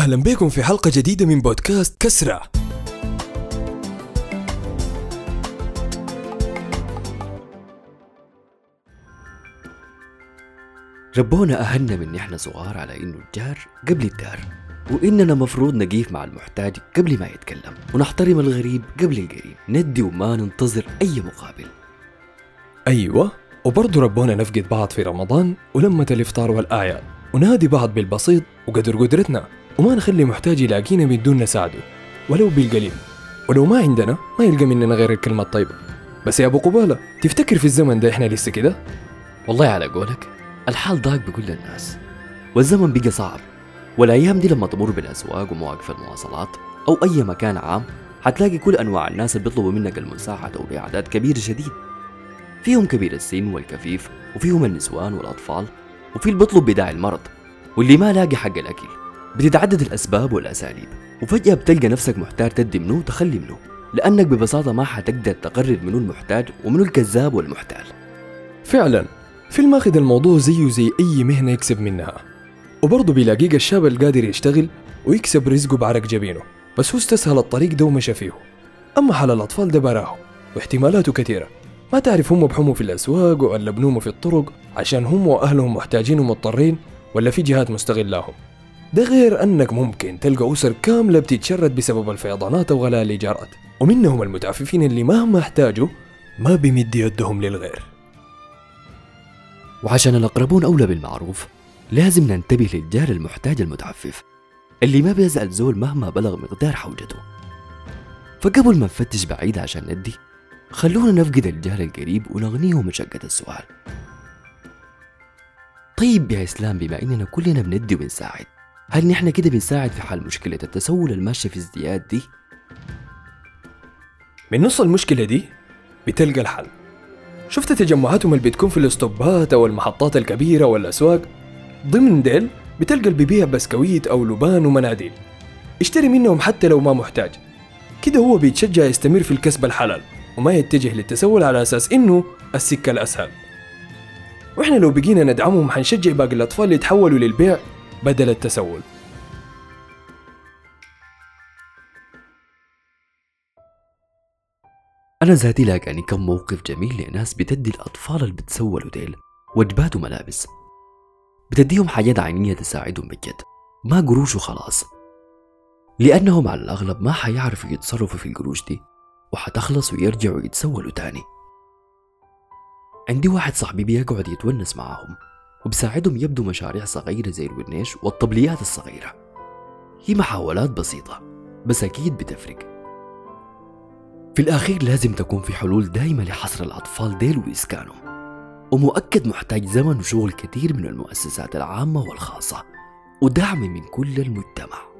أهلا بكم في حلقة جديدة من بودكاست كسرة. ربونا أهلنا من نحن صغار على إنه الجار قبل الدار وإننا مفروض نقيف مع المحتاج قبل ما يتكلم ونحترم الغريب قبل القريب ندي وما ننتظر أي مقابل. أيوة وبرضه ربونا نفقد بعض في رمضان ولمة الإفطار والأعياد ونادي بعض بالبسيط وقدر قدرتنا. وما نخلي محتاج يلاقينا بدون نساعده. ولو بالقليل. ولو ما عندنا ما يلقى مننا غير الكلمة الطيبة. بس يا أبو قبالة تفتكر في الزمن ده إحنا لسه كده؟ والله على قولك الحال ضاق بكل الناس. والزمن بقى صعب. والأيام دي لما تمر بالأسواق ومواقف المواصلات أو أي مكان عام حتلاقي كل أنواع الناس اللي بيطلبوا منك المساعدة وبأعداد كبيرة شديد. فيهم كبير السن والكفيف وفيهم النسوان والأطفال وفي اللي بيطلب بداعي المرض واللي ما لاقي حق الأكل. بتتعدد الأسباب والأساليب وفجأة بتلقى نفسك محتاج تدي منه وتخلي منه لأنك ببساطة ما حتقدر تقرر منو المحتاج ومنو الكذاب والمحتال. فعلا فيلم ماخذ الموضوع زيه زي أي مهنة يكسب منها وبرضه بيلاقيك الشاب القادر يشتغل ويكسب رزقه بعرق جبينه بس هو استسهل الطريق ده ومشى فيه. أما حال الأطفال ده براه واحتمالاته كثيرة ما تعرف هم بحموا في الأسواق ولا بنوموا في الطرق عشان هم وأهلهم محتاجين ومضطرين ولا في جهات مستغلاهم ده غير أنك ممكن تلقى أسر كاملة بتتشرد بسبب الفيضانات وغلاء الإيجارات ومنهم المتعففين اللي مهما احتاجوا ما بيمد يدهم للغير. وعشان الأقربون أولى بالمعروف لازم ننتبه للجار المحتاج المتعفف اللي ما بيزعل زول مهما بلغ مقدار حوجته. فقبل ما نفتش بعيد عشان ندي خلونا نفقد الجار القريب ونغنيه مشقة السؤال. طيب يا إسلام بما إننا كلنا بندي وبنساعد هل نحن كده بنساعد في حل مشكلة التسول الماشية في ازدياد دي؟ من نص المشكلة دي بتلقى الحل. شفت تجمعاتهم اللي بتكون في الاستوبات أو المحطات الكبيرة والأسواق؟ ضمن ديل بتلقى اللي بيبيع بسكويت أو لبان ومناديل. اشتري منهم حتى لو ما محتاج. كده هو بيتشجع يستمر في الكسب الحلال وما يتجه للتسول على أساس إنه السكة الأسهل. وإحنا لو بقينا ندعمهم حنشجع باقي الأطفال يتحولوا للبيع بدل التسول. أنا ذاتي لاقاني كم موقف جميل لناس بتدي الأطفال اللي بتسولوا ديل وجبات وملابس. بتديهم حاجات عينية تساعدهم بجد. ما قروش وخلاص. لأنهم على الأغلب ما حيعرفوا يتصرفوا في القروش دي وحتخلص ويرجعوا يتسولوا تاني. عندي واحد صاحبي بيقعد يتونس معاهم. وبساعدهم يبدوا مشاريع صغيرة زي الونيش والطبليات الصغيرة. هي محاولات بسيطة بس أكيد بتفرق. في الأخير لازم تكون في حلول دايمة لحصر الأطفال ديل وإسكانهم ومؤكد محتاج زمن وشغل كثير من المؤسسات العامة والخاصة ودعم من كل المجتمع.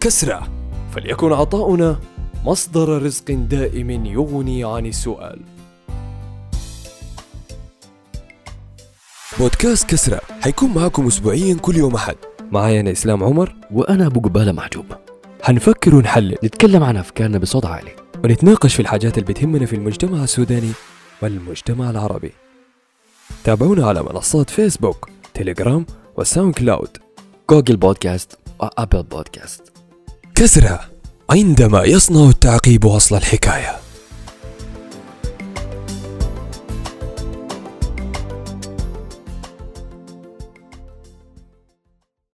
كسرة فليكن عطاؤنا. مصدر رزق دائم يغني عن السؤال. بودكاست كسرة حيكون معاكم أسبوعيا كل يوم أحد. معايا أنا إسلام عمر. وأنا أبو قبالة محجوب حنفكر ونحلل نتكلم عن أفكارنا بصوت عالي. ونتناقش في الحاجات اللي بتهمنا في المجتمع السوداني والمجتمع العربي. تابعونا على منصات فيسبوك تليجرام وساوند كلاود. جوجل بودكاست وأبل بودكاست. كسرة عندما يصنع التعقيب وصل الحكاية.